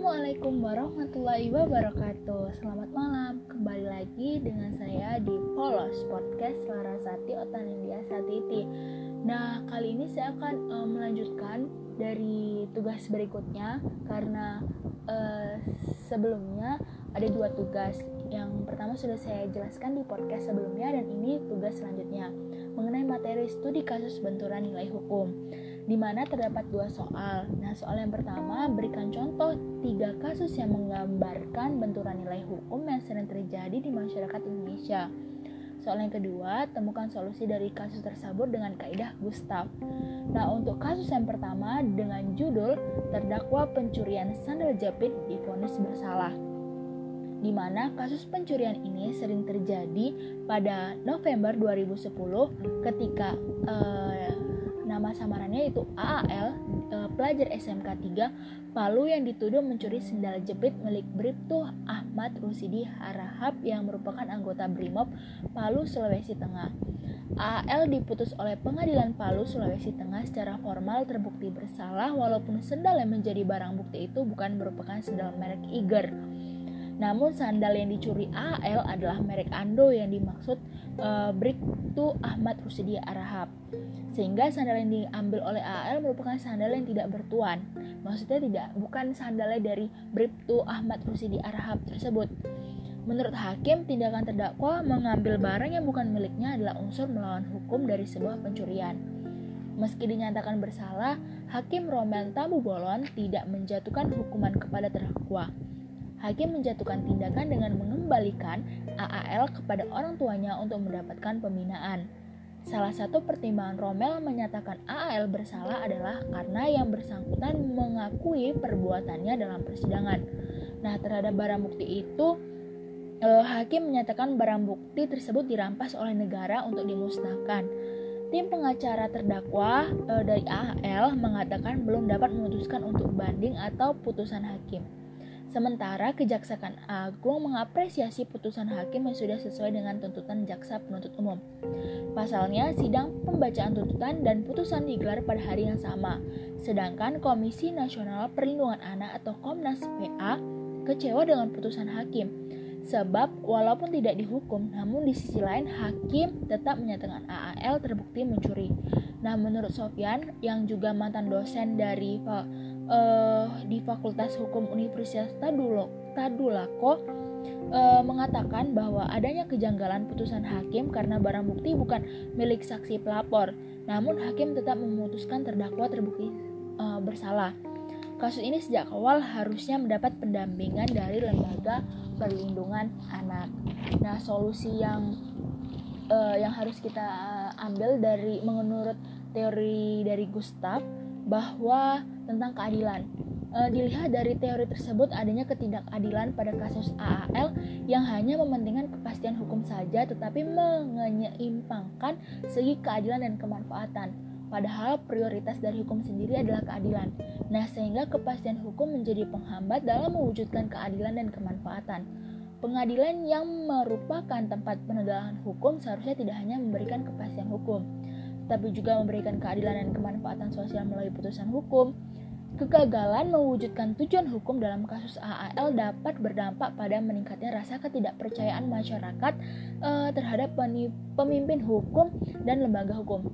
Assalamualaikum warahmatullahi wabarakatuh. Selamat malam. Kembali lagi dengan saya di Polos Podcast Larasati Otanindia Satiti. Nah kali ini saya akan uh, melanjutkan dari tugas berikutnya Karena uh, sebelumnya ada dua tugas. Yang pertama sudah saya jelaskan di podcast sebelumnya Dan ini tugas selanjutnya Mengenai materi studi kasus benturan nilai hukum di mana terdapat dua soal. Nah, soal yang pertama berikan contoh tiga kasus yang menggambarkan benturan nilai hukum yang sering terjadi di masyarakat Indonesia. Soal yang kedua, temukan solusi dari kasus tersebut dengan kaidah Gustav. Nah, untuk kasus yang pertama dengan judul terdakwa pencurian sandal jepit difonis bersalah. Di mana kasus pencurian ini sering terjadi pada November 2010 ketika uh, Nama samarannya itu AAL, e, pelajar SMK 3 Palu yang dituduh mencuri sendal jepit milik Bribtu Ahmad Rusidi Harahap yang merupakan anggota Brimob Palu, Sulawesi Tengah. AAL diputus oleh Pengadilan Palu, Sulawesi Tengah secara formal terbukti bersalah walaupun sendal yang menjadi barang bukti itu bukan merupakan sendal merek Iger. Namun sandal yang dicuri AL adalah merek Ando yang dimaksud uh, Bribtu Ahmad Rusidi Arahap. Sehingga sandal yang diambil oleh AL merupakan sandal yang tidak bertuan. Maksudnya tidak bukan sandalnya dari Bribtu Ahmad Rusidi Arahap tersebut. Menurut hakim, tindakan terdakwa mengambil barang yang bukan miliknya adalah unsur melawan hukum dari sebuah pencurian. Meski dinyatakan bersalah, Hakim Roman Tamu Bolon tidak menjatuhkan hukuman kepada terdakwa hakim menjatuhkan tindakan dengan mengembalikan AAL kepada orang tuanya untuk mendapatkan pembinaan. Salah satu pertimbangan Rommel menyatakan AAL bersalah adalah karena yang bersangkutan mengakui perbuatannya dalam persidangan. Nah, terhadap barang bukti itu, eh, hakim menyatakan barang bukti tersebut dirampas oleh negara untuk dimusnahkan. Tim pengacara terdakwa eh, dari AAL mengatakan belum dapat memutuskan untuk banding atau putusan hakim. Sementara Kejaksaan Agung mengapresiasi putusan hakim yang sudah sesuai dengan tuntutan jaksa penuntut umum. Pasalnya, sidang pembacaan tuntutan dan putusan digelar pada hari yang sama. Sedangkan Komisi Nasional Perlindungan Anak atau Komnas PA kecewa dengan putusan hakim. Sebab walaupun tidak dihukum, namun di sisi lain hakim tetap menyatakan AAL terbukti mencuri. Nah, menurut Sofian yang juga mantan dosen dari uh, di Fakultas Hukum Universitas Tadulo, Tadulako uh, mengatakan bahwa adanya kejanggalan putusan hakim karena barang bukti bukan milik saksi pelapor, namun hakim tetap memutuskan terdakwa terbukti uh, bersalah. Kasus ini sejak awal harusnya mendapat pendampingan dari lembaga perlindungan anak. Nah, solusi yang uh, yang harus kita ambil dari menurut teori dari Gustav bahwa tentang keadilan. E, dilihat dari teori tersebut adanya ketidakadilan pada kasus AAL yang hanya mementingkan kepastian hukum saja tetapi menyeimbangkan segi keadilan dan kemanfaatan. Padahal prioritas dari hukum sendiri adalah keadilan. Nah, sehingga kepastian hukum menjadi penghambat dalam mewujudkan keadilan dan kemanfaatan. Pengadilan yang merupakan tempat penegakan hukum seharusnya tidak hanya memberikan kepastian hukum, tapi juga memberikan keadilan dan kemanfaatan sosial melalui putusan hukum. Kegagalan mewujudkan tujuan hukum dalam kasus AAL dapat berdampak pada meningkatnya rasa ketidakpercayaan masyarakat uh, terhadap pemimpin hukum dan lembaga hukum.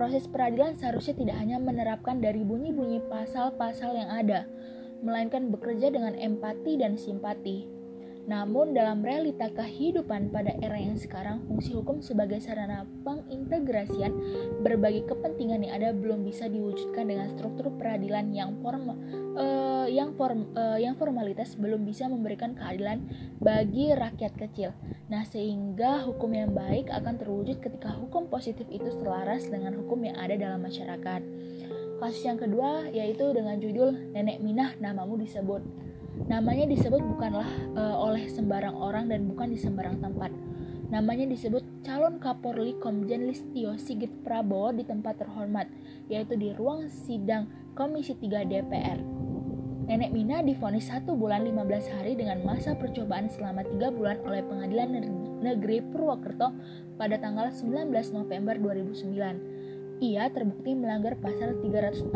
Proses peradilan seharusnya tidak hanya menerapkan dari bunyi-bunyi pasal-pasal yang ada, melainkan bekerja dengan empati dan simpati. Namun dalam realita kehidupan pada era yang sekarang, fungsi hukum sebagai sarana pengintegrasian berbagai kepentingan yang ada belum bisa diwujudkan dengan struktur peradilan yang form uh, yang form uh, yang formalitas belum bisa memberikan keadilan bagi rakyat kecil. Nah, sehingga hukum yang baik akan terwujud ketika hukum positif itu selaras dengan hukum yang ada dalam masyarakat. Kasus yang kedua yaitu dengan judul Nenek Minah namamu disebut. Namanya disebut bukanlah uh, oleh sembarang orang dan bukan di sembarang tempat. Namanya disebut calon Kapolri Komjen Listio Sigit Prabowo di tempat terhormat, yaitu di ruang sidang Komisi 3 DPR. Nenek Mina difonis satu bulan 15 hari dengan masa percobaan selama 3 bulan oleh Pengadilan Negeri Purwokerto pada tanggal 19 November 2009. ia terbukti melanggar pasal 362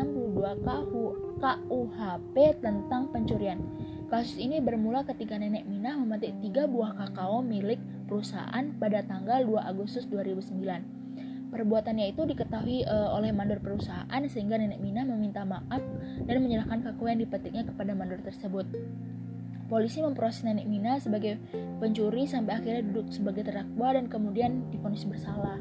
KUHP tentang pencurian. Kasus ini bermula ketika nenek Minah memetik tiga buah kakao milik perusahaan pada tanggal 2 Agustus 2009. Perbuatannya itu diketahui uh, oleh mandor perusahaan sehingga nenek Minah meminta maaf dan menyerahkan kakao yang dipetiknya kepada mandor tersebut. Polisi memproses nenek Mina sebagai pencuri sampai akhirnya duduk sebagai terdakwa dan kemudian difonis bersalah.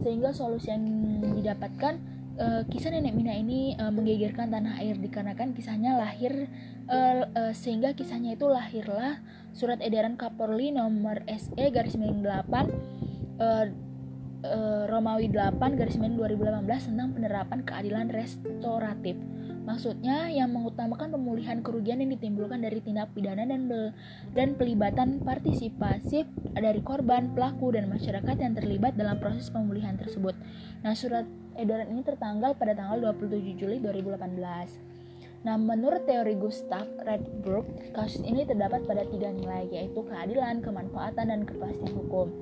Sehingga solusi yang didapatkan uh, kisah nenek Mina ini uh, menggegerkan tanah air dikarenakan kisahnya lahir uh, uh, sehingga kisahnya itu lahirlah surat edaran Kapolri nomor SE garis miring 8 uh, uh, Romawi 8 garis miring 2018 tentang penerapan keadilan restoratif. Maksudnya yang mengutamakan pemulihan kerugian yang ditimbulkan dari tindak pidana dan dan pelibatan partisipasi dari korban, pelaku dan masyarakat yang terlibat dalam proses pemulihan tersebut. Nah, surat edaran ini tertanggal pada tanggal 27 Juli 2018. Nah, menurut teori Gustav Redbrook, kasus ini terdapat pada tiga nilai, yaitu keadilan, kemanfaatan, dan kepastian hukum.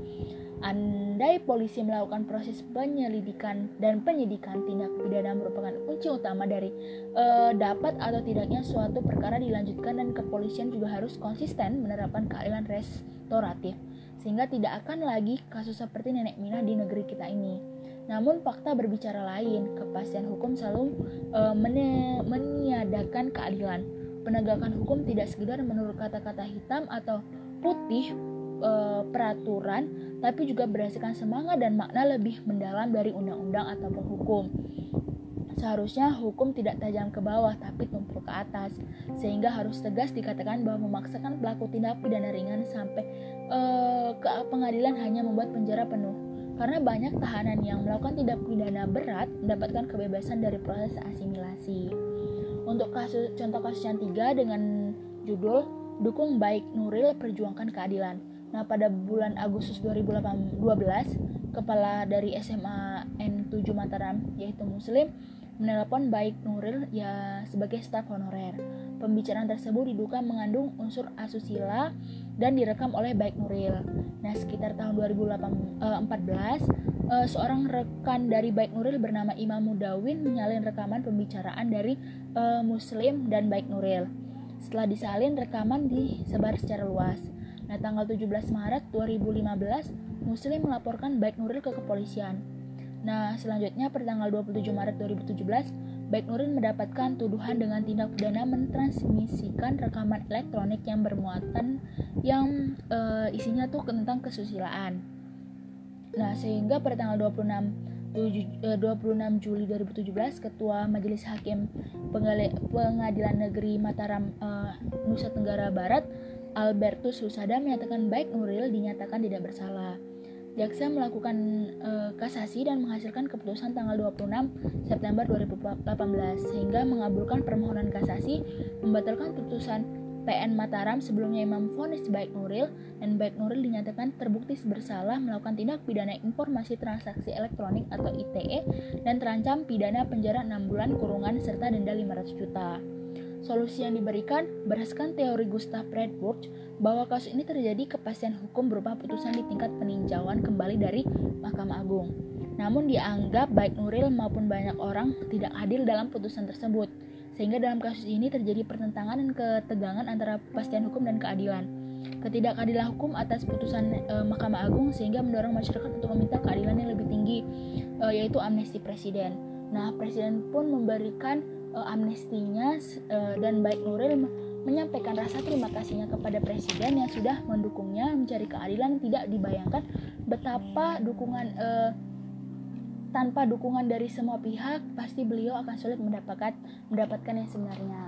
Andai polisi melakukan proses penyelidikan dan penyidikan tindak pidana merupakan kunci utama dari e, dapat atau tidaknya suatu perkara dilanjutkan dan kepolisian juga harus konsisten menerapkan keadilan restoratif sehingga tidak akan lagi kasus seperti nenek Mina di negeri kita ini. Namun fakta berbicara lain, kepastian hukum selalu e, meniadakan keadilan. Penegakan hukum tidak sekedar menurut kata-kata hitam atau putih e, peraturan, tapi juga berdasarkan semangat dan makna lebih mendalam dari undang-undang ataupun hukum. Seharusnya hukum tidak tajam ke bawah tapi tumpul ke atas, sehingga harus tegas dikatakan bahwa memaksakan pelaku tindak pidana ringan sampai e, ke pengadilan hanya membuat penjara penuh. Karena banyak tahanan yang melakukan tindak pidana berat mendapatkan kebebasan dari proses asimilasi. Untuk kasus contoh kasus yang tiga dengan judul Dukung Baik Nuril Perjuangkan Keadilan. Nah, pada bulan Agustus 2012, kepala dari SMA N7 Mataram, yaitu Muslim, menelpon Baik Nuril ya sebagai staf honorer. Pembicaraan tersebut diduga mengandung unsur asusila dan direkam oleh Baik Nuril. Nah, sekitar tahun 2014, eh, eh, seorang rekan dari Baik Nuril bernama Imam Mudawin menyalin rekaman pembicaraan dari eh, Muslim dan Baik Nuril. Setelah disalin, rekaman disebar secara luas. Nah, tanggal 17 Maret 2015, Muslim melaporkan Baik Nuril ke kepolisian. Nah, selanjutnya pada tanggal 27 Maret 2017, Baik Nuril mendapatkan tuduhan dengan tindak pidana mentransmisikan rekaman elektronik yang bermuatan yang e, isinya tuh tentang kesusilaan. Nah, sehingga pada tanggal 26 26 eh, Juli 2017 Ketua Majelis Hakim Pengadilan Negeri Mataram uh, Nusa Tenggara Barat Albertus Husada menyatakan baik Nuril dinyatakan tidak bersalah. Jaksa melakukan e, kasasi dan menghasilkan keputusan tanggal 26 September 2018 sehingga mengabulkan permohonan kasasi membatalkan putusan PN Mataram sebelumnya Imam vonis baik Nuril dan baik Nuril dinyatakan terbukti bersalah melakukan tindak pidana informasi transaksi elektronik atau ITE dan terancam pidana penjara 6 bulan kurungan serta denda 500 juta. Solusi yang diberikan berdasarkan teori Gustav Redwood bahwa kasus ini terjadi kepastian hukum berupa putusan di tingkat peninjauan kembali dari Mahkamah Agung. Namun dianggap baik Nuril maupun banyak orang tidak adil dalam putusan tersebut. Sehingga dalam kasus ini terjadi pertentangan dan ketegangan antara kepastian hukum dan keadilan. Ketidakadilan hukum atas putusan e, Mahkamah Agung sehingga mendorong masyarakat untuk meminta keadilan yang lebih tinggi e, yaitu amnesti presiden. Nah, presiden pun memberikan uh, amnestinya uh, dan baik Nuril menyampaikan rasa terima kasihnya kepada presiden yang sudah mendukungnya mencari keadilan tidak dibayangkan betapa dukungan uh, tanpa dukungan dari semua pihak pasti beliau akan sulit mendapatkan mendapatkan yang sebenarnya.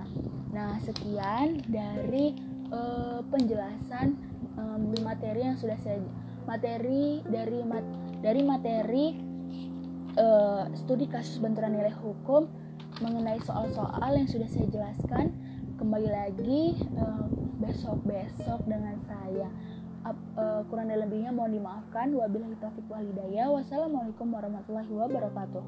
Nah, sekian dari uh, penjelasan um, materi yang sudah saya materi dari mat, dari materi studi kasus benturan nilai hukum mengenai soal-soal yang sudah saya jelaskan kembali lagi besok-besok uh, dengan saya. Uh, uh, kurang dan lebihnya mohon dimaafkan. Wabillahi taufiq walhidayah wassalamualaikum warahmatullahi wabarakatuh